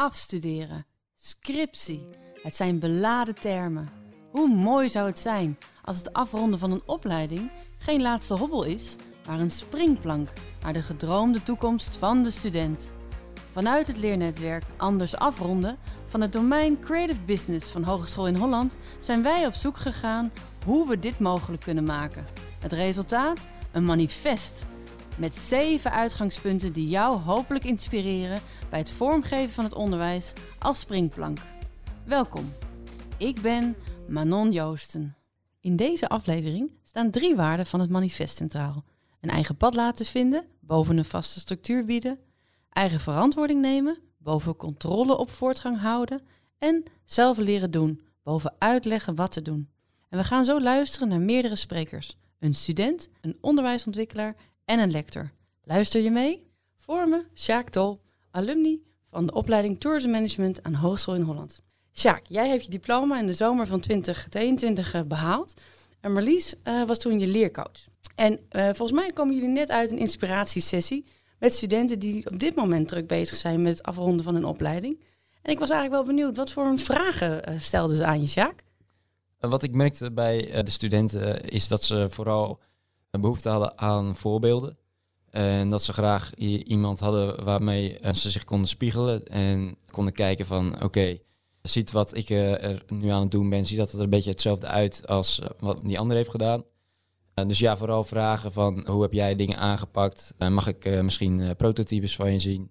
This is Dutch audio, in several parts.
afstuderen, scriptie. Het zijn beladen termen. Hoe mooi zou het zijn als het afronden van een opleiding geen laatste hobbel is, maar een springplank naar de gedroomde toekomst van de student. Vanuit het leernetwerk Anders Afronden van het domein Creative Business van Hogeschool in Holland zijn wij op zoek gegaan hoe we dit mogelijk kunnen maken. Het resultaat? Een manifest met zeven uitgangspunten die jou hopelijk inspireren bij het vormgeven van het onderwijs als springplank. Welkom, ik ben Manon Joosten. In deze aflevering staan drie waarden van het manifest centraal. Een eigen pad laten vinden, boven een vaste structuur bieden, eigen verantwoording nemen, boven controle op voortgang houden en zelf leren doen, boven uitleggen wat te doen. En we gaan zo luisteren naar meerdere sprekers. Een student, een onderwijsontwikkelaar en een lector. Luister je mee? Voor me, Sjaak Tol, alumni van de opleiding Tourism Management aan Hogeschool in Holland. Sjaak, jij hebt je diploma in de zomer van 2022 eh, behaald. En Marlies uh, was toen je leercoach. En uh, volgens mij komen jullie net uit een inspiratiesessie met studenten die op dit moment druk bezig zijn met het afronden van hun opleiding. En ik was eigenlijk wel benieuwd, wat voor vragen uh, stelden ze aan je, Sjaak? Wat ik merkte bij de studenten is dat ze vooral een behoefte hadden aan voorbeelden. En dat ze graag iemand hadden waarmee ze zich konden spiegelen en konden kijken van oké, okay, ziet wat ik er nu aan het doen ben, ziet dat het er een beetje hetzelfde uit als wat die ander heeft gedaan. dus ja, vooral vragen van hoe heb jij dingen aangepakt? mag ik misschien prototypes van je zien?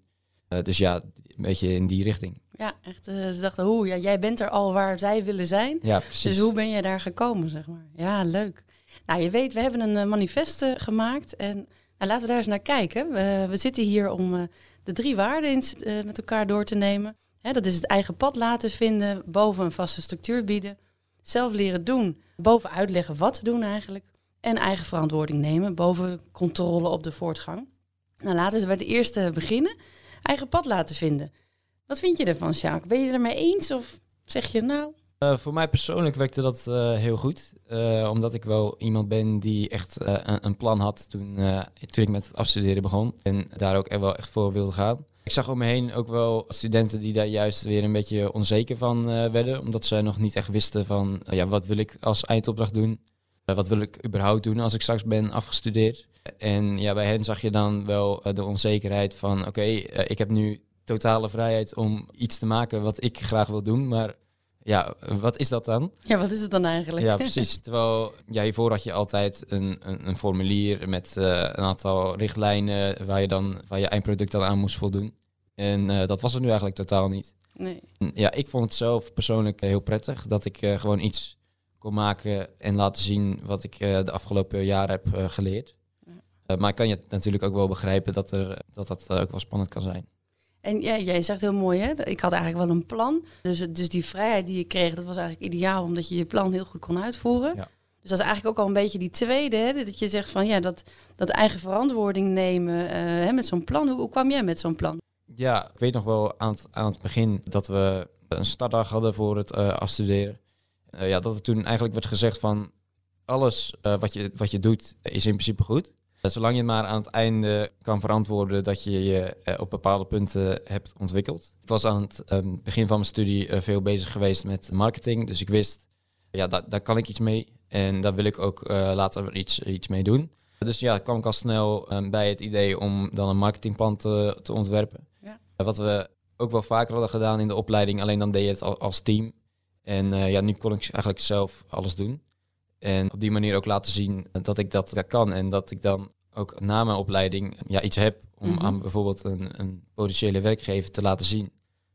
dus ja, een beetje in die richting. Ja, echt. ze dachten, hoe, ja, jij bent er al waar zij willen zijn. Ja, precies. Dus hoe ben jij daar gekomen, zeg maar? Ja, leuk. Nou, je weet, we hebben een uh, manifest uh, gemaakt en nou, laten we daar eens naar kijken. We, we zitten hier om uh, de drie waarden met elkaar door te nemen. Hè, dat is het eigen pad laten vinden, boven een vaste structuur bieden, zelf leren doen, boven uitleggen wat te doen eigenlijk, en eigen verantwoording nemen, boven controle op de voortgang. Nou, laten we bij de eerste beginnen. Eigen pad laten vinden. Wat vind je ervan, Sjaak? Ben je het ermee eens of zeg je nou, uh, voor mij persoonlijk werkte dat uh, heel goed. Uh, omdat ik wel iemand ben die echt een, plan had toen, toen ik met het afstuderen begon. En daar ook wel echt voor wilde gaan. Ik zag om me heen ook wel studenten die daar juist weer een beetje onzeker van werden. Omdat ze nog niet echt wisten van ja, wat wil ik als eindopdracht doen. wat wil ik überhaupt doen als ik straks ben afgestudeerd. En ja, bij hen zag je dan wel de onzekerheid van oké, ik heb nu totale vrijheid om iets te maken wat ik graag wil doen. Maar ja, wat is dat dan? Ja, wat is het dan eigenlijk? Ja, precies. Terwijl ja, hiervoor had je altijd een, een, een formulier met uh, een aantal richtlijnen waar je, dan, waar je eindproduct dan aan moest voldoen. En uh, dat was er nu eigenlijk totaal niet. Nee. Ja, ik vond het zelf persoonlijk heel prettig dat ik uh, gewoon iets kon maken en laten zien wat ik de afgelopen jaren heb geleerd. Ja. maar ik kan je natuurlijk ook wel begrijpen dat er, dat, dat ook wel spannend kan zijn. En ja, jij zegt heel mooi, hè? ik had eigenlijk wel een plan. Dus, dus die vrijheid die je kreeg, dat was eigenlijk ideaal, omdat je je plan heel goed kon uitvoeren. Ja. Dus dat is eigenlijk ook al een beetje die tweede, hè? dat je zegt van ja, dat, dat eigen verantwoording nemen uh, hè, met zo'n plan. Hoe, hoe, kwam jij met zo'n plan? Ja, ik weet nog wel aan het, aan het begin dat we een startdag hadden voor het uh, afstuderen. Uh, ja, dat er toen eigenlijk werd gezegd van alles wat, je, wat je doet is in principe goed. Zolang je maar aan het einde kan verantwoorden dat je je eh, op bepaalde punten hebt ontwikkeld. Ik was aan het ehm, begin van mijn studie eh, veel bezig geweest met marketing. Dus ik wist, ja, daar, daar kan ik iets mee. En daar wil ik ook uh, later iets, iets mee doen. Dus ja, kwam ik al snel um, bij het idee om dan een marketingplan te, te ontwerpen. Ja. wat we ook wel vaker hadden gedaan in de opleiding, alleen dan deed je het als, als team. En ja, nu kon ik eigenlijk zelf alles doen. En op die manier ook laten zien dat ik dat, dat kan. En dat ik dan ook na mijn opleiding ja, iets heb om mhm. aan bijvoorbeeld een, een, potentiële werkgever te laten zien.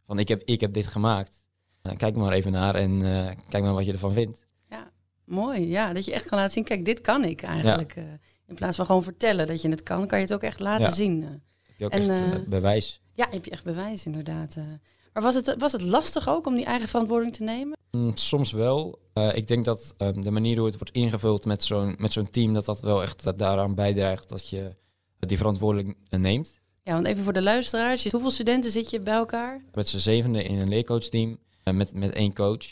Van ik heb, ik heb dit gemaakt. Uh, kijk maar even naar en uh, kijk maar wat je ervan vindt. Ja, mooi. Ja, dat je echt kan laten zien, kijk, dit kan ik eigenlijk. Ja. Uh, in plaats van gewoon vertellen dat je het kan, kan je het ook echt laten ja. zien. Heb je ook en, echt bewijs. Ja, heb je echt bewijs inderdaad. Maar was het, was het lastig ook om die eigen verantwoording te nemen? Mm, soms wel. Uh, ik denk dat um, de manier hoe het wordt ingevuld met zo'n, met zo'n team, dat dat wel echt daaraan bijdraagt dat je die verantwoording neemt. Ja, want even voor de luisteraars, hoeveel studenten zit je bij elkaar? Met z'n zevende in een leercoachteam, uh, met, met één coach.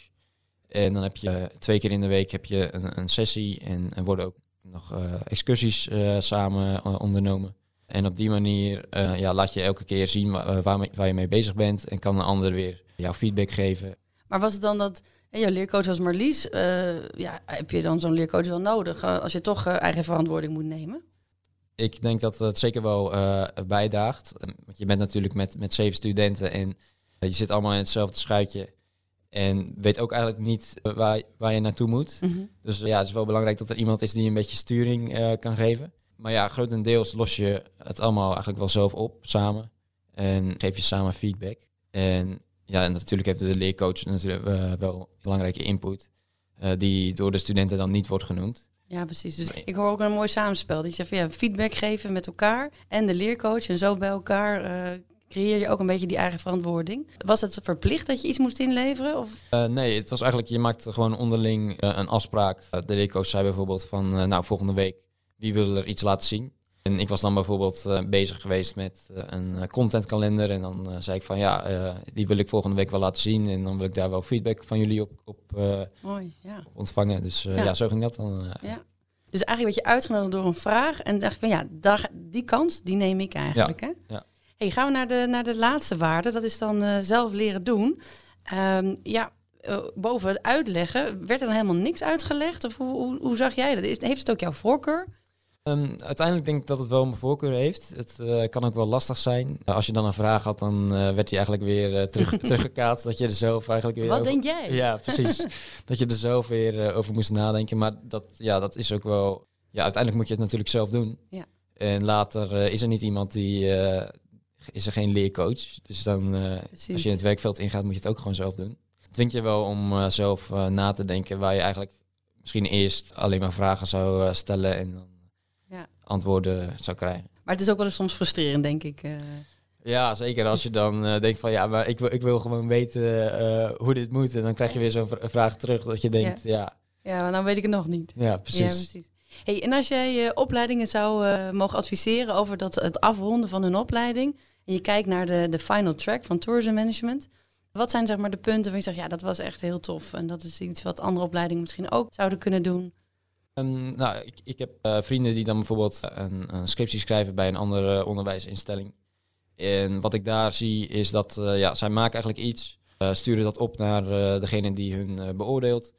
En dan heb je uh, twee keer in de week heb je een, een sessie en worden ook nog excursies samen ondernomen. En op die manier eh, ja, laat je elke keer zien eh, waar, waar je mee bezig bent en kan een ander weer jouw feedback geven. Maar was het dan dat hè, jouw leercoach was Marlies? eh, ja, heb je dan zo'n leercoach wel nodig als je toch eigen verantwoording moet nemen? Ik denk dat het zeker wel bijdraagt. Want je bent natuurlijk met, met zeven studenten en je zit allemaal in hetzelfde schuitje. En weet ook eigenlijk niet waar, waar je naartoe moet. Mhm. Dus ja, het is wel belangrijk dat er iemand is die een beetje sturing kan geven. Maar ja, grotendeels los je het allemaal eigenlijk wel zelf op, samen. En geef je samen feedback. En ja, en natuurlijk heeft de leercoach natuurlijk eh, wel belangrijke input. eh, die door de studenten dan niet wordt genoemd. Ja, precies. Dus ik hoor ook een mooi samenspel. Dat je zegt van ja, feedback geven met elkaar en de leercoach. En zo bij elkaar eh, creëer je ook een beetje die eigen verantwoording. Was het verplicht dat je iets moest inleveren? Of? Nee, het was eigenlijk, je maakt gewoon onderling een afspraak. De leercoach zei bijvoorbeeld van, nou, volgende week, wie wil er iets laten zien? En ik was dan bijvoorbeeld eh, bezig geweest met eh, een eh, contentkalender. En dan zei ik van, ja, die wil ik volgende week wel laten zien. En dan wil ik daar wel feedback van jullie op, op, Mooi, ja. ontvangen. Dus Ja. ja. zo ging dat dan. ja. Dus eigenlijk werd je uitgenodigd door een vraag. En dacht ik van ja, daar, die kans, die neem ik eigenlijk. hè? ja. Hey, gaan we naar de, naar de laatste waarde. Dat is dan zelf leren doen. Ehm, ja, boven het uitleggen, werd er dan helemaal niks uitgelegd? Of hoe, hoe, hoe zag jij dat? Is- Heeft het ook jouw voorkeur? Ehm, uiteindelijk denk ik dat het wel mijn voorkeur heeft. Het eh, kan ook wel lastig zijn. Eh, als je dan een vraag had, dan eh, werd die eigenlijk weer eh, terug, teruggekaatst. Dat je er zelf eigenlijk weer Wat over- denk jij? Ja, precies. dat je er zelf weer over moest nadenken. Maar dat, ja, dat is ook wel... Ja, uiteindelijk moet je het natuurlijk zelf doen. Ja. En later is er niet iemand die... is er geen leercoach. Dus dan, als je in het werkveld ingaat, moet je het ook gewoon zelf doen. Het dwingt je wel om zelf na te denken... waar je eigenlijk misschien eerst alleen maar vragen zou stellen... en dan. Antwoorden zou krijgen. Maar het is ook wel eens soms frustrerend, denk ik. eh. Ja, zeker. Als je dan eh, denkt van ja, maar ik wil, ik wil gewoon weten eh, hoe dit moet. En dan krijg je weer zo'n vra- vraag terug dat je denkt, ja, ja, maar dan weet ik het nog niet. ja, precies. Ja, precies. Hey, en als jij je opleidingen zou eh, mogen adviseren over dat, het afronden van hun opleiding... en je kijkt naar de, de final track van tourism management... wat zijn zeg maar de punten waar je zegt, ja, dat was echt heel tof... en dat is iets wat andere opleidingen misschien ook zouden kunnen doen? Ehm, nou, ik, ik heb eh, vrienden die dan bijvoorbeeld een, een scriptie schrijven bij een andere onderwijsinstelling. En wat ik daar zie is dat eh, ja, zij maken eigenlijk iets, eh, sturen dat op naar eh, degene die hun eh, beoordeelt.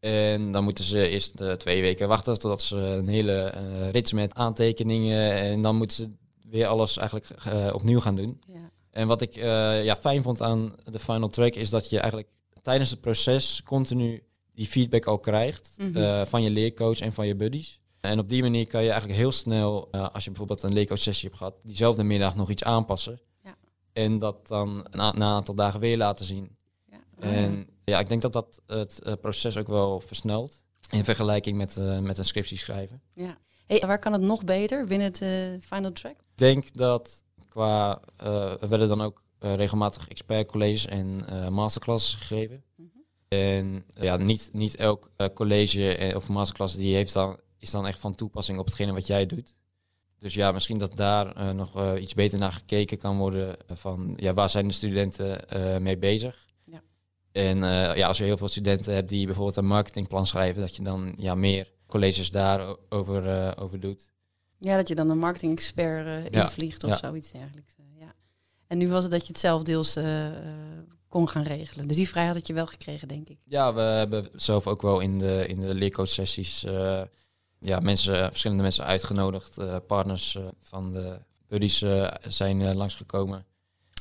En dan moeten ze eerst eh, twee weken wachten totdat ze een hele eh, rits met aantekeningen en dan moeten ze weer alles eigenlijk eh, opnieuw gaan doen. Ja. En wat ik eh, ja, fijn vond aan de final track is dat je eigenlijk tijdens het proces continu die feedback al krijgt eh, van je leercoach en van je buddies. En op die manier kan je eigenlijk heel snel, eh, als je bijvoorbeeld een leercoach sessie hebt gehad, diezelfde middag nog iets aanpassen. Ja. En dat dan na, na een aantal dagen weer laten zien. Ja. En ja, ik denk dat dat het eh, proces ook wel versnelt. In vergelijking met, met een scriptie schrijven. ja. Hey, waar kan het nog beter binnen het final track? Ik denk dat qua, er werden dan ook regelmatig expertcolleges en masterclasses gegeven. Mhm. En eh, ja, niet, niet elk eh, college eh, of masterclass die heeft dan, is dan echt van toepassing op hetgene wat jij doet. Dus ja, misschien dat daar eh, nog eh, iets beter naar gekeken kan worden eh, van ja, waar zijn de studenten eh, mee bezig. Ja. En eh, ja, als je heel veel studenten hebt die bijvoorbeeld een marketingplan schrijven, dat je dan ja, meer colleges daarover eh over doet. Ja, dat je dan een marketing-expert eh, Ja, invliegt of ja. zoiets dergelijks. eh, ja. En nu was het dat je het zelf deels eh, eh, kon gaan regelen. Dus die vrijheid had je wel gekregen, denk ik. Ja, we hebben zelf ook wel in de, in de leercoach-sessies eh, ja, mensen, verschillende mensen uitgenodigd. Eh, partners eh, van de buddies zijn langsgekomen.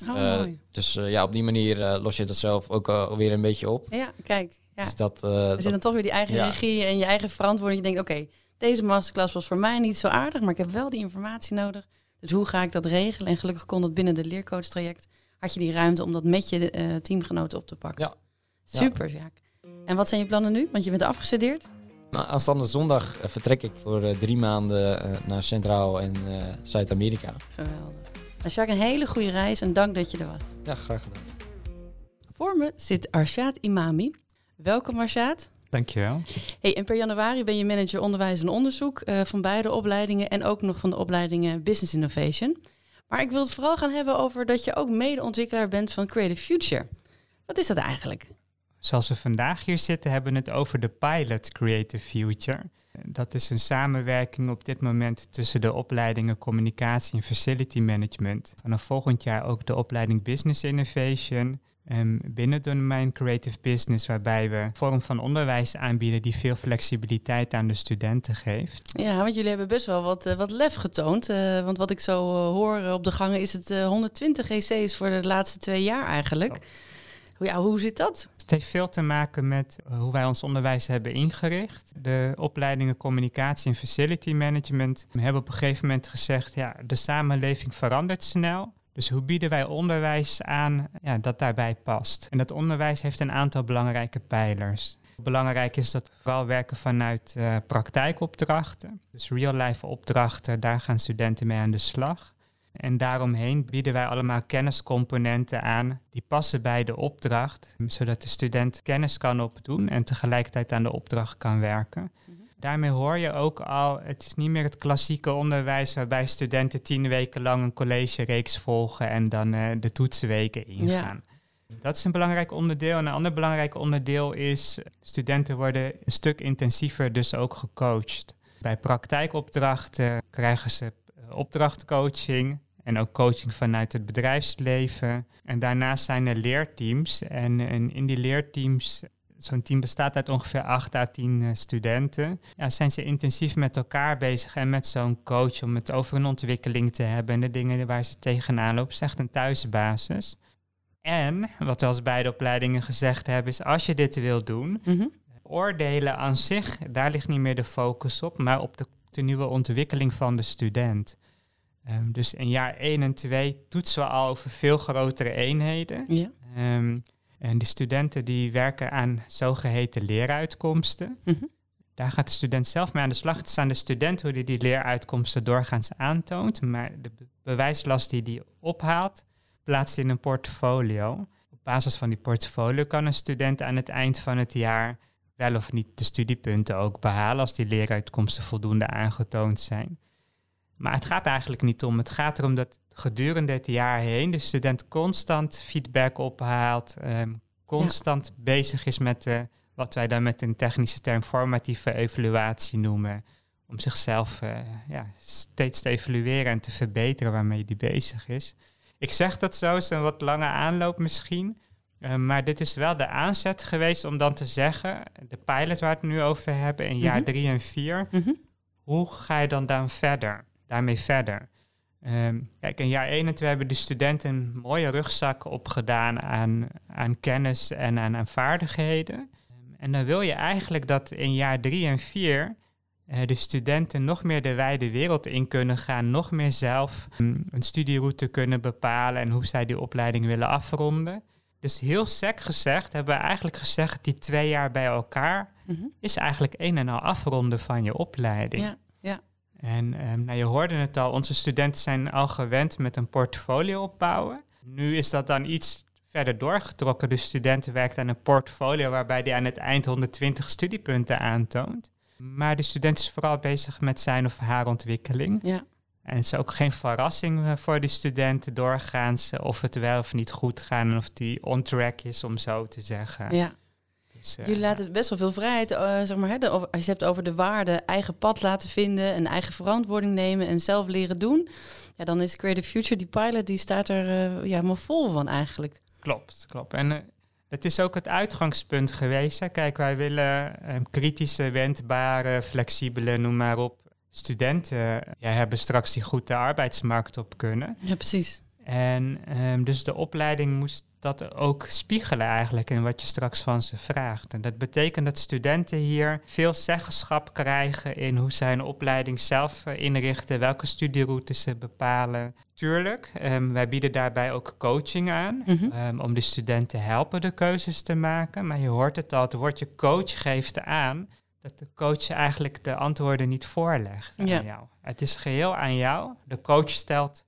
Oh, mooi. Dus ja, op die manier los je dat zelf ook alweer een beetje op. Ja, kijk. Ja. Dus dat, Er dat- zit dan toch weer die eigen ja. regie en je eigen verantwoording. Je denkt, oké, deze masterclass was voor mij niet zo aardig, maar ik heb wel die informatie nodig. Dus hoe ga ik dat regelen? En gelukkig kon dat binnen de leercoach-traject. Had je die ruimte om dat met je eh, teamgenoten op te pakken. Ja. Super, Jaak. En wat zijn je plannen nu? Want je bent afgestudeerd. nou, aanstaande zondag eh, vertrek ik voor eh, drie maanden naar Centraal- en eh, Zuid-Amerika. Geweldig. Nou, Jacques, een hele goede reis en dank dat je er was. Ja, graag gedaan. Voor me zit Arshad Imami. Welkom Arshad. Dankjewel. Hey, en per januari ben je manager onderwijs en onderzoek eh, van beide opleidingen en ook nog van de opleidingen Business Innovation. Maar ik wil het vooral gaan hebben over dat je ook medeontwikkelaar bent van Creative Future. Wat is dat eigenlijk? Zoals we vandaag hier zitten, hebben we het over de pilot Creative Future. Dat is een samenwerking op dit moment tussen de opleidingen Communicatie en Facility Management. Vanaf volgend jaar ook de opleiding Business Innovation. Um, binnen het domein Creative Business, waarbij we een vorm van onderwijs aanbieden die veel flexibiliteit aan de studenten geeft. Ja, want jullie hebben best wel wat, uh, wat lef getoond. Uh, want wat ik zo uh, hoor op de gangen is het 120 EC's voor de laatste twee jaar eigenlijk. Oh. Ja, hoe zit dat? Het heeft veel te maken met hoe wij ons onderwijs hebben ingericht. De opleidingen communicatie en facility management hebben op een gegeven moment gezegd, ja, de samenleving verandert snel. Dus hoe bieden wij onderwijs aan ja, dat daarbij past? En dat onderwijs heeft een aantal belangrijke pijlers. Belangrijk is dat we vooral werken vanuit uh, praktijkopdrachten. Dus real-life opdrachten, daar gaan studenten mee aan de slag. En daaromheen bieden wij allemaal kenniscomponenten aan die passen bij de opdracht, zodat de student kennis kan opdoen en tegelijkertijd aan de opdracht kan werken. Daarmee hoor je ook al, het is niet meer het klassieke onderwijs waarbij studenten tien weken lang een collegereeks volgen en dan uh, de toetsenweken ingaan. Dat is een belangrijk onderdeel. En een ander belangrijk onderdeel is, studenten worden een stuk intensiever dus ook gecoacht. Bij praktijkopdrachten krijgen ze opdrachtcoaching en ook coaching vanuit het bedrijfsleven. En daarnaast zijn er leerteams. En, en in die leerteams, zo'n team bestaat uit ongeveer 8 à 10 uh, studenten. Ja, zijn ze intensief met elkaar bezig en met zo'n coach om het over een ontwikkeling te hebben en de dingen waar ze tegenaan lopen. is echt een thuisbasis. En wat we als beide opleidingen gezegd hebben, is als je dit wil doen, mm oordelen aan zich, daar ligt niet meer de focus op, maar op de, de nieuwe ontwikkeling van de student. Um, dus in jaar 1 en 2 toetsen we al over veel grotere eenheden. Ja. Um, en de studenten die werken aan zogeheten leeruitkomsten. Mm -hmm. Daar gaat de student zelf mee aan de slag. Het is aan de student hoe hij die leeruitkomsten doorgaans aantoont. Maar de be bewijslast die hij ophaalt, plaatst in een portfolio. Op basis van die portfolio kan een student aan het eind van het jaar wel of niet de studiepunten ook behalen als die leeruitkomsten voldoende aangetoond zijn. Maar het gaat eigenlijk niet om. Het gaat erom dat gedurende het jaar heen de student constant feedback ophaalt, um, constant bezig is met de, wat wij dan met een technische term formatieve evaluatie noemen. Om zichzelf uh, ja, steeds te evalueren en te verbeteren waarmee die bezig is. Ik zeg dat zo, is een wat lange aanloop misschien. Uh, maar dit is wel de aanzet geweest om dan te zeggen, de pilot waar we het nu over hebben in jaar mm drie en vier, mm -hmm. hoe ga je dan dan verder? Daarmee verder. Um, kijk, in jaar 1 en 2 hebben de studenten een mooie rugzak opgedaan aan, aan kennis en aan, aan vaardigheden. En dan wil je eigenlijk dat in jaar 3 en 4 uh, de studenten nog meer de wijde wereld in kunnen gaan, nog meer zelf um, een studieroute kunnen bepalen en hoe zij die opleiding willen afronden. Dus heel sec gezegd hebben we eigenlijk gezegd, die twee jaar bij elkaar mm -hmm. is eigenlijk een en al afronden van je opleiding. Ja. En um, nou, je hoorde het al, onze studenten zijn al gewend met een portfolio opbouwen. Nu is dat dan iets verder doorgetrokken. De studenten werkt aan een portfolio waarbij hij aan het eind 120 studiepunten aantoont. Maar de student is vooral bezig met zijn of haar ontwikkeling. Ja. En het is ook geen verrassing eh, voor de studenten doorgaans of het wel of niet goed gaat en of die on track is, om zo te zeggen. Ja. Dus, uh, Jullie laten best wel veel vrijheid, uh, zeg maar, hè, de, als je het hebt over de waarde, eigen pad laten vinden, een eigen verantwoording nemen en zelf leren doen. Ja, dan is Creative Future, die pilot, die staat er uh, ja, helemaal vol van eigenlijk. Klopt, klopt. En het is ook het uitgangspunt geweest. Hè. Kijk, wij willen kritische, wendbare, flexibele, noem maar op, studenten ja, hebben straks die goed de arbeidsmarkt op kunnen. Ja, precies. En um, dus de opleiding moest dat ook spiegelen eigenlijk in wat je straks van ze vraagt. En dat betekent dat studenten hier veel zeggenschap krijgen in hoe zij een opleiding zelf eh, inrichten, welke studieroutes ze bepalen. Tuurlijk, um, wij bieden daarbij ook coaching aan mm -hmm. um, om de studenten te helpen de keuzes te maken. Maar je hoort het al, het woordje coach geeft aan dat de coach eigenlijk de antwoorden niet voorlegt aan jou. Het is geheel aan jou. De coach stelt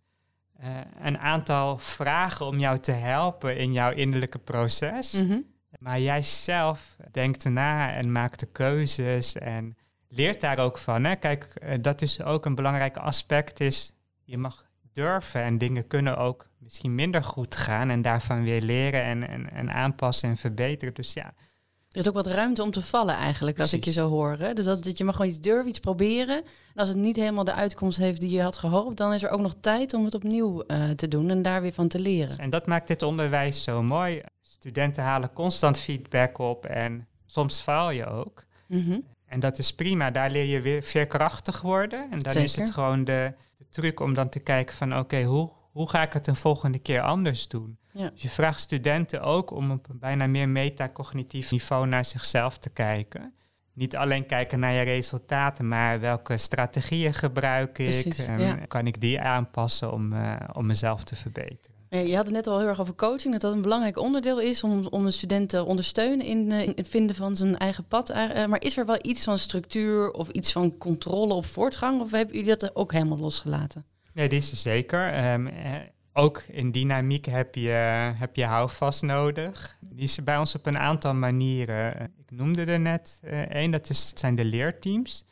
uh, een aantal vragen om jou te helpen in jouw innerlijke proces. Mm -hmm. Maar jij zelf denkt na en maakt de keuzes en leert daar ook van. Hè? Kijk, uh, dat is ook een belangrijk aspect. Is je mag durven en dingen kunnen ook misschien minder goed gaan en daarvan weer leren en, en, en aanpassen en verbeteren. Dus ja, Er is ook wat ruimte om te vallen eigenlijk, als ik je zo hoor. Hè? Dus dat, dat je mag gewoon iets durven, iets proberen. En als het niet helemaal de uitkomst heeft die je had gehoopt, dan is er ook nog tijd om het opnieuw uh, te doen en daar weer van te leren. En dat maakt dit onderwijs zo mooi. Studenten halen constant feedback op en soms faal je ook. Mm En dat is prima, daar leer je weer veerkrachtig worden. En dan is het gewoon de, de, truc om dan te kijken van oké, hoe, hoe ga ik het een volgende keer anders doen? Ja. Dus je vraagt studenten ook om op een bijna meer metacognitief niveau naar zichzelf te kijken. Niet alleen kijken naar je resultaten, maar welke strategieën gebruik ik? en Kan ik die aanpassen om, uh, om mezelf te verbeteren? Je had het net al heel erg over coaching, dat dat een belangrijk onderdeel is om, om een student te ondersteunen in, in het vinden van zijn eigen pad. Uh, maar is er wel iets van structuur of iets van controle op voortgang? Of hebben jullie dat ook helemaal losgelaten? Nee, die is er zeker. Um, ook in dynamiek heb je, heb je houvast nodig. Die is bij ons op een aantal manieren. Ik noemde er net uh, één, dat is, zijn de leerteams.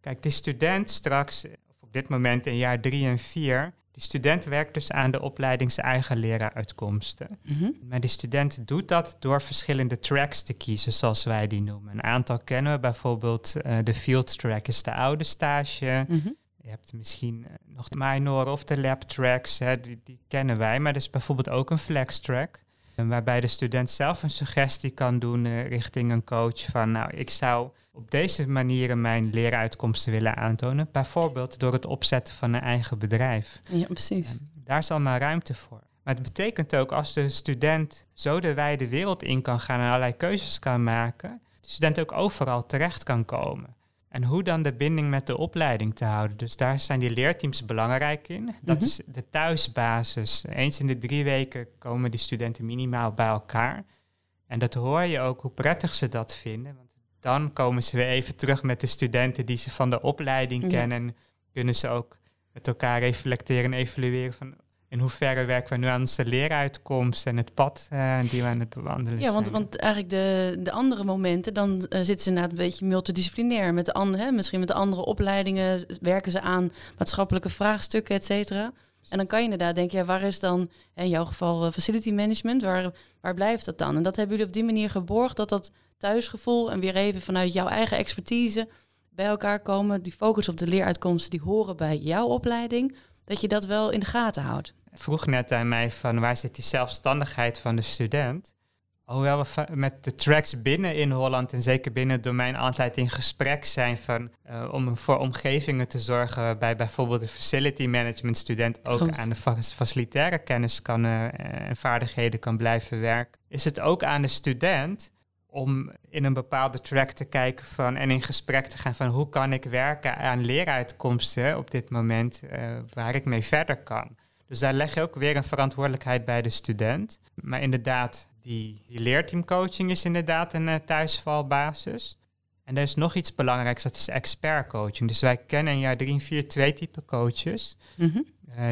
Kijk, de student straks, of op dit moment in jaar drie en vier, de student werkt dus aan de opleidingseigen leraaruitkomsten. Mm Maar de student doet dat door verschillende tracks te kiezen, zoals wij die noemen. Een aantal kennen we, bijvoorbeeld uh, de field track is de oude stage. Mhm. Je hebt misschien eh, nog de minor of de lab tracks, hè, die, die, kennen wij, maar er is bijvoorbeeld ook een flex track. Waarbij de student zelf een suggestie kan doen uh, richting een coach van nou, ik zou op deze manieren mijn leeruitkomsten willen aantonen. Bijvoorbeeld door het opzetten van een eigen bedrijf. Ja, precies. En daar is allemaal ruimte voor. Maar het betekent ook als de student zo de wijde wereld in kan gaan en allerlei keuzes kan maken, de student ook overal terecht kan komen. En hoe dan de binding met de opleiding te houden. Dus daar zijn die leerteams belangrijk in. Dat mhm. is de thuisbasis. Eens in de drie weken komen die studenten minimaal bij elkaar. En dat hoor je ook hoe prettig ze dat vinden. Want dan komen ze weer even terug met de studenten die ze van de opleiding kennen. Kunnen ze ook met elkaar reflecteren en evalueren van in hoeverre werken we nu aan onze leeruitkomst en het pad uh, die we aan het bewandelen ja, want, want eigenlijk de, de andere momenten, dan uh, zitten ze inderdaad een beetje multidisciplinair. Met de andere, hè, misschien met de andere opleidingen werken ze aan maatschappelijke vraagstukken, et cetera. En dan kan je inderdaad denken, ja, waar is dan in jouw geval uh, facility management, waar, waar blijft dat dan? En dat hebben jullie op die manier geborgd, dat dat thuisgevoel en weer even vanuit jouw eigen expertise bij elkaar komen, die focus op de leeruitkomsten, die horen bij jouw opleiding, dat je dat wel in de gaten houdt vroeg net aan mij van waar zit die zelfstandigheid van de student? Hoewel we met de tracks binnen in Holland en zeker binnen het domein altijd in gesprek zijn van, uh, om voor omgevingen te zorgen bij bijvoorbeeld de facility management student ook aan de facilitaire kennis kan, uh, en vaardigheden kan blijven werken, is het ook aan de student om in een bepaalde track te kijken van en in gesprek te gaan van hoe kan ik werken aan leeruitkomsten op dit moment uh, waar ik mee verder kan. Dus daar leg je ook weer een verantwoordelijkheid bij de student. Maar inderdaad, die, die leerteamcoaching is inderdaad een uh, thuisvalbasis. En er is nog iets belangrijks, dat is expertcoaching. Dus wij kennen in jaar 3 en 4 twee typen coaches. Mm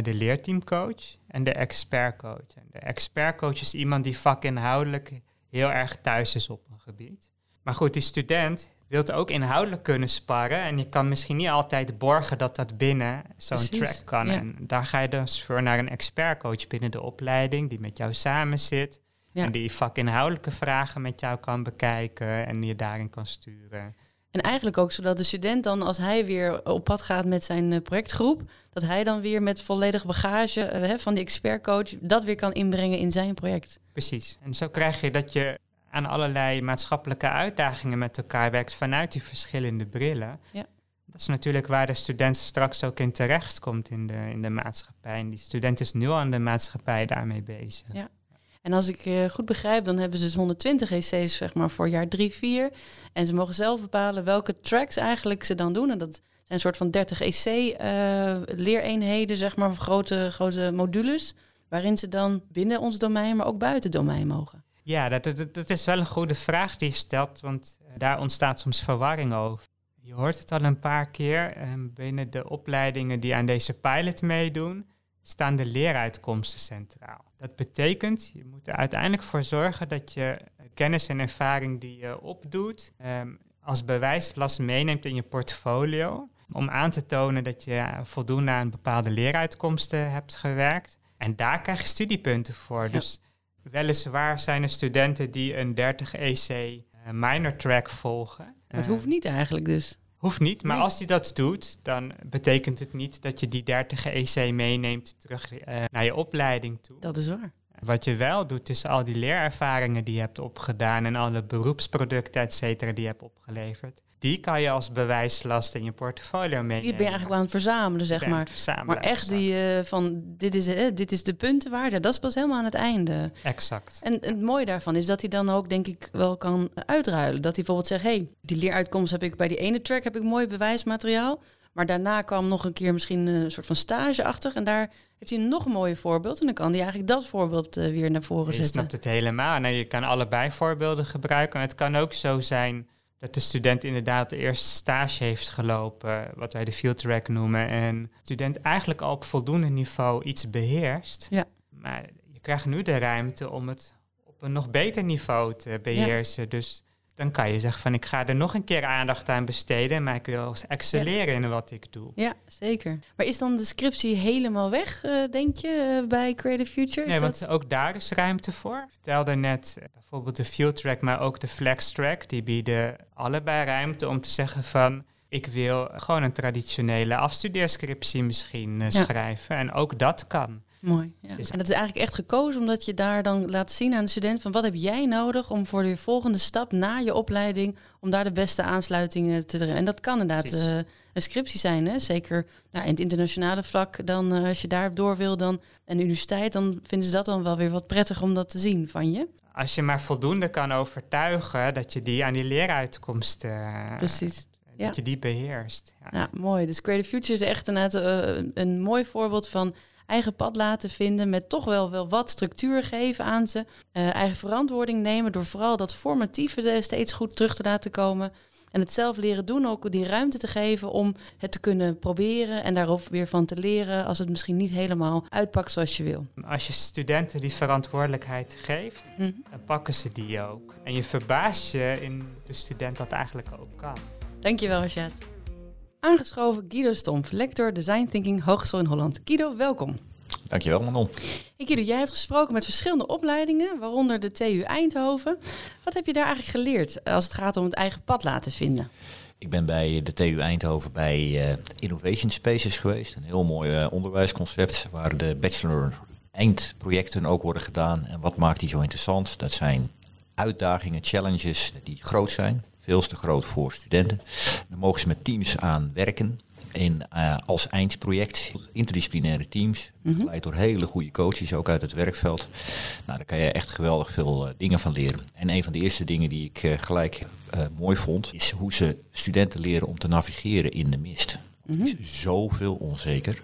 de leerteamcoach en de expertcoach. En de expertcoach is iemand die vakinhoudelijk heel erg thuis is op een gebied. Maar goed, die student wilt ook inhoudelijk kunnen sparren. En je kan misschien niet altijd borgen dat dat binnen zo'n track kan. En daar ga je dus voor naar een expertcoach binnen de opleiding die met jou samen zit. En die vakinhoudelijke vragen met jou kan bekijken en je daarin kan sturen. En eigenlijk ook zodat de student dan, als hij weer op pad gaat met zijn eh, projectgroep, dat hij dan weer met volledig bagage uh, van die expertcoach dat weer kan inbrengen in zijn project. Precies. En zo krijg je dat je aan allerlei maatschappelijke uitdagingen met elkaar werkt vanuit die verschillende brillen. Ja. Dat is natuurlijk waar de student straks ook in terecht komt in de, in de maatschappij. En die student is nu aan de maatschappij daarmee bezig. Ja. En als ik uh, goed begrijp, dan hebben ze dus 120 EC's zeg maar, voor jaar 3, 4. En ze mogen zelf bepalen welke tracks eigenlijk ze dan doen. En dat zijn een soort van 30 EC-leereenheden, uh, zeg maar, grote, grote modules. Waarin ze dan binnen ons domein, maar ook buiten het domein mogen. Ja, dat, dat, dat, is wel een goede vraag die je stelt, want eh, daar ontstaat soms verwarring over. Je hoort het al een paar keer, ehm, binnen de opleidingen die aan deze pilot meedoen, staan de leeruitkomsten centraal. Dat betekent, je moet er uiteindelijk voor zorgen dat je kennis en ervaring die je opdoet, um, als bewijslast meeneemt in je portfolio, om aan te tonen dat je voldoende aan bepaalde leeruitkomsten hebt gewerkt. En daar krijg je studiepunten voor. Dus Weliswaar zijn er studenten die een 30 EC uh, minor track volgen. Het hoeft niet eigenlijk dus. Hoeft niet, maar als hij dat doet, dan betekent het niet dat je die 30 EC meeneemt terug naar je opleiding toe. Dat is waar. Wat je wel doet, is al die leerervaringen die je hebt opgedaan en alle beroepsproducten, et cetera, die je hebt opgeleverd. Die kan je als bewijslast in je portfolio meenemen. Die ben je eigenlijk aan het verzamelen, zeg maar. Verzamelen, maar echt die uh, van dit is, uh, dit is de puntenwaarde, dat is pas helemaal aan het einde. Exact. En, en het mooie daarvan is dat hij dan ook, denk ik, wel kan uitruilen. Dat hij bijvoorbeeld zegt, hey, die leeruitkomst heb ik bij die ene track, heb ik mooi bewijsmateriaal. Maar daarna kwam nog een keer misschien een soort van stage achter. En daar heeft hij nog een mooie voorbeeld. En dan kan hij eigenlijk dat voorbeeld uh, weer naar voren je zetten. Je snapt het helemaal. Nee, je kan allebei voorbeelden gebruiken. En het kan ook zo zijn dat de student inderdaad de eerste stage heeft gelopen, wat wij de field track noemen. En de student eigenlijk al op voldoende niveau iets beheerst. Ja. Maar je krijgt nu de ruimte om het op een nog beter niveau te beheersen. Dus dan kan je zeggen van ik ga er nog een keer aandacht aan besteden, maar ik wil excelleren in wat ik doe. Ja, zeker. Maar is dan de scriptie helemaal weg, uh, denk je, uh, bij Creative Future? Nee, want ook daar is ruimte voor. Ik vertelde net uh, bijvoorbeeld de field track, maar ook de flex track. Die bieden allebei ruimte om te zeggen van ik wil gewoon een traditionele afstudeerscriptie misschien ja. schrijven. En ook dat kan. Mooi. Ja. En dat is eigenlijk echt gekozen omdat je daar dan laat zien aan de student van wat heb jij nodig om voor de volgende stap na je opleiding om daar de beste aansluitingen te doen. En dat kan inderdaad uh, een scriptie zijn, hè? zeker nou, in het internationale vlak. Dan uh, als je daar door wil dan en de universiteit, dan vinden ze dat dan wel weer wat prettig om dat te zien van je. Als je maar voldoende kan overtuigen dat je die aan die leeruitkomsten. Uh, Precies. Dat ja. je die beheerst. Ja. mooi. Dus Creative Future is echt inderdaad uh, een mooi voorbeeld van eigen pad laten vinden, met toch wel, wel wat structuur geven aan ze. Uh, eigen verantwoording nemen door vooral dat formatieve steeds goed terug te laten komen. En het zelf leren doen, ook die ruimte te geven om het te kunnen proberen en daarop weer van te leren als het misschien niet helemaal uitpakt zoals je wil. Als je studenten die verantwoordelijkheid geeft, hm. dan pakken ze die ook. En je verbaast je in de student dat eigenlijk ook kan. Dankjewel, Rashad. Aangeschoven Guido Stomp, lector Design Thinking Hogeschool in Holland. Guido, welkom. Dankjewel, Manon. Hey Guido, jij hebt gesproken met verschillende opleidingen, waaronder de TU Eindhoven. Wat heb je daar eigenlijk geleerd als het gaat om het eigen pad laten vinden? Ik ben bij de TU Eindhoven bij uh, Innovation Spaces geweest. Een heel mooi uh, onderwijsconcept waar de bachelor eindprojecten ook worden gedaan. En wat maakt die zo interessant? Dat zijn uitdagingen, challenges die groot zijn veel te groot voor studenten. Dan mogen ze met teams aan werken. In, uh, als eindproject, interdisciplinaire teams, begeleid door hele goede coaches, ook uit het werkveld. Nou, daar kan je echt geweldig veel uh, dingen van leren. En een van de eerste dingen die ik uh, gelijk mooi vond, is hoe ze studenten leren om te navigeren in de mist. Mhm. Er is zoveel onzeker.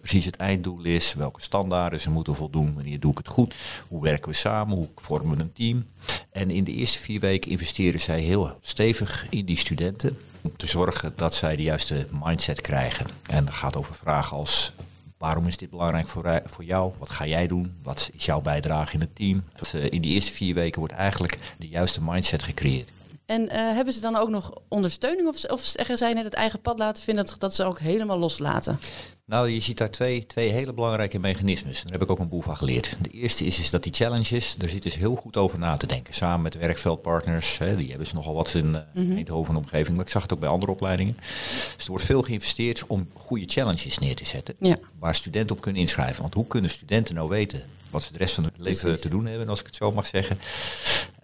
Precies het einddoel is, welke standaarden ze moeten voldoen, wanneer doe ik het goed, hoe werken we samen, hoe vormen we een team. En in de eerste vier weken investeren zij heel stevig in die studenten om te zorgen dat zij de juiste mindset krijgen. En dat gaat over vragen als waarom is dit belangrijk voor, voor jou? Wat ga jij doen? Wat is jouw bijdrage in het team? Dus, uh, in die eerste vier weken wordt eigenlijk de juiste mindset gecreëerd. En uh, hebben ze dan ook nog ondersteuning of, of zeggen zij net het eigen pad laten vinden dat, dat ze ook helemaal loslaten? Nou, je ziet daar twee, twee hele belangrijke mechanismes. Daar heb ik ook een boel van geleerd. De eerste is, is dat die challenges, daar zit dus heel goed over na te denken. Samen met werkveldpartners, hè, die hebben ze nogal wat in uh, Mhm. Eindhoven omgeving. Maar ik zag het ook bij andere opleidingen. Dus er wordt veel geïnvesteerd om goede challenges neer te zetten. Ja. Waar studenten op kunnen inschrijven. Want hoe kunnen studenten nou weten wat ze de rest van hun leven Precies. te doen hebben, als ik het zo mag zeggen.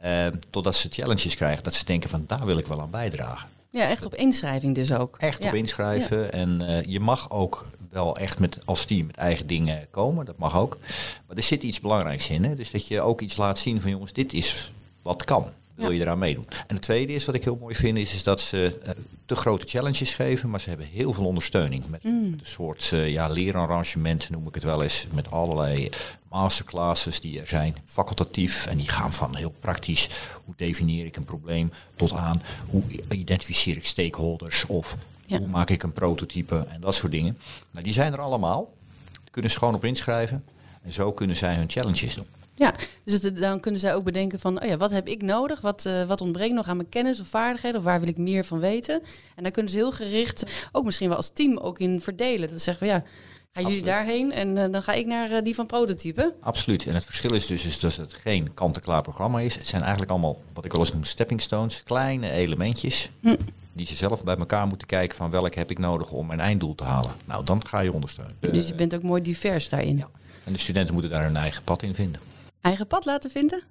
Uh, totdat ze challenges krijgen, dat ze denken van daar wil ik wel aan bijdragen. Ja, echt op inschrijving dus ook. Echt ja. op inschrijven. En uh, je mag ook wel echt met, als team met eigen dingen komen. Dat mag ook. Maar er zit iets belangrijks in. Hè? Dus dat je ook iets laat zien van jongens, dit is wat kan. Wil je eraan meedoen? En het tweede is, wat ik heel mooi vind, is, is dat ze uh, te grote challenges geven. Maar ze hebben heel veel ondersteuning. Met, Mm. met een soort uh, ja, leerarrangement noem ik het wel eens. Met allerlei masterclasses die er zijn. Facultatief. En die gaan van heel praktisch. Hoe definieer ik een probleem? Tot aan hoe identificeer ik stakeholders? Of Ja. hoe maak ik een prototype? En dat soort dingen. Maar die zijn er allemaal. Daar kunnen ze gewoon op inschrijven. En zo kunnen zij hun challenges doen. Ja, dus het- dan kunnen zij ook bedenken van, oh ja, wat heb ik nodig? Wat, eh, wat ontbreekt nog aan mijn kennis of vaardigheden? Of waar wil ik meer van weten? En daar kunnen ze heel gericht, ook misschien wel als team, ook in verdelen. Dat ze zeggen van, ja, Gaan jullie daarheen en eh, dan ga ik naar eh, die van prototypen? Absoluut. En het verschil is dus, is dus dat het geen kant-en-klaar programma is. Het zijn eigenlijk allemaal, wat ik wel eens noem, stepping stones. Kleine elementjes. Hm. Die ze zelf bij elkaar moeten kijken van welke heb ik nodig om mijn einddoel te halen. Nou, dan ga je ondersteunen. Dus je bent ook mooi divers daarin. Ja. En de studenten moeten daar hun eigen pad in vinden. Eigen pad laten vinden?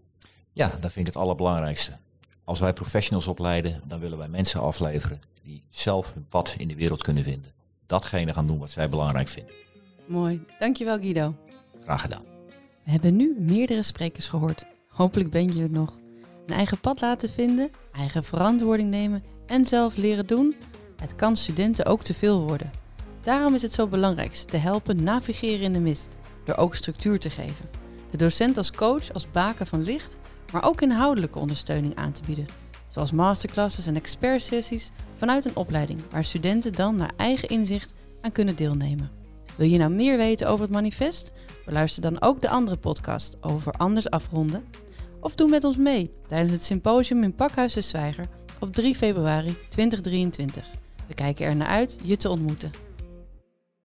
Ja, dat vind ik het allerbelangrijkste. Als wij professionals opleiden, dan willen wij mensen afleveren die zelf hun pad in de wereld kunnen vinden. Datgene gaan doen wat zij belangrijk vinden. Mooi. Dankjewel Guido. Graag gedaan. We hebben nu meerdere sprekers gehoord. Hopelijk ben je er nog. Een eigen pad laten vinden, eigen verantwoording nemen en zelf leren doen. Het kan studenten ook te veel worden. Daarom is het zo belangrijk te helpen navigeren in de mist, door ook structuur te geven. De docent als coach, als baken van licht, maar ook inhoudelijke ondersteuning aan te bieden. Zoals masterclasses en expertsessies vanuit een opleiding waar studenten dan naar eigen inzicht aan kunnen deelnemen. Wil je nou meer weten over het manifest? Beluister dan ook de andere podcast over anders afronden. Of doe met ons mee tijdens het symposium in Pakhuis de Zwijger op 3 februari 2023. We kijken er naar uit je te ontmoeten.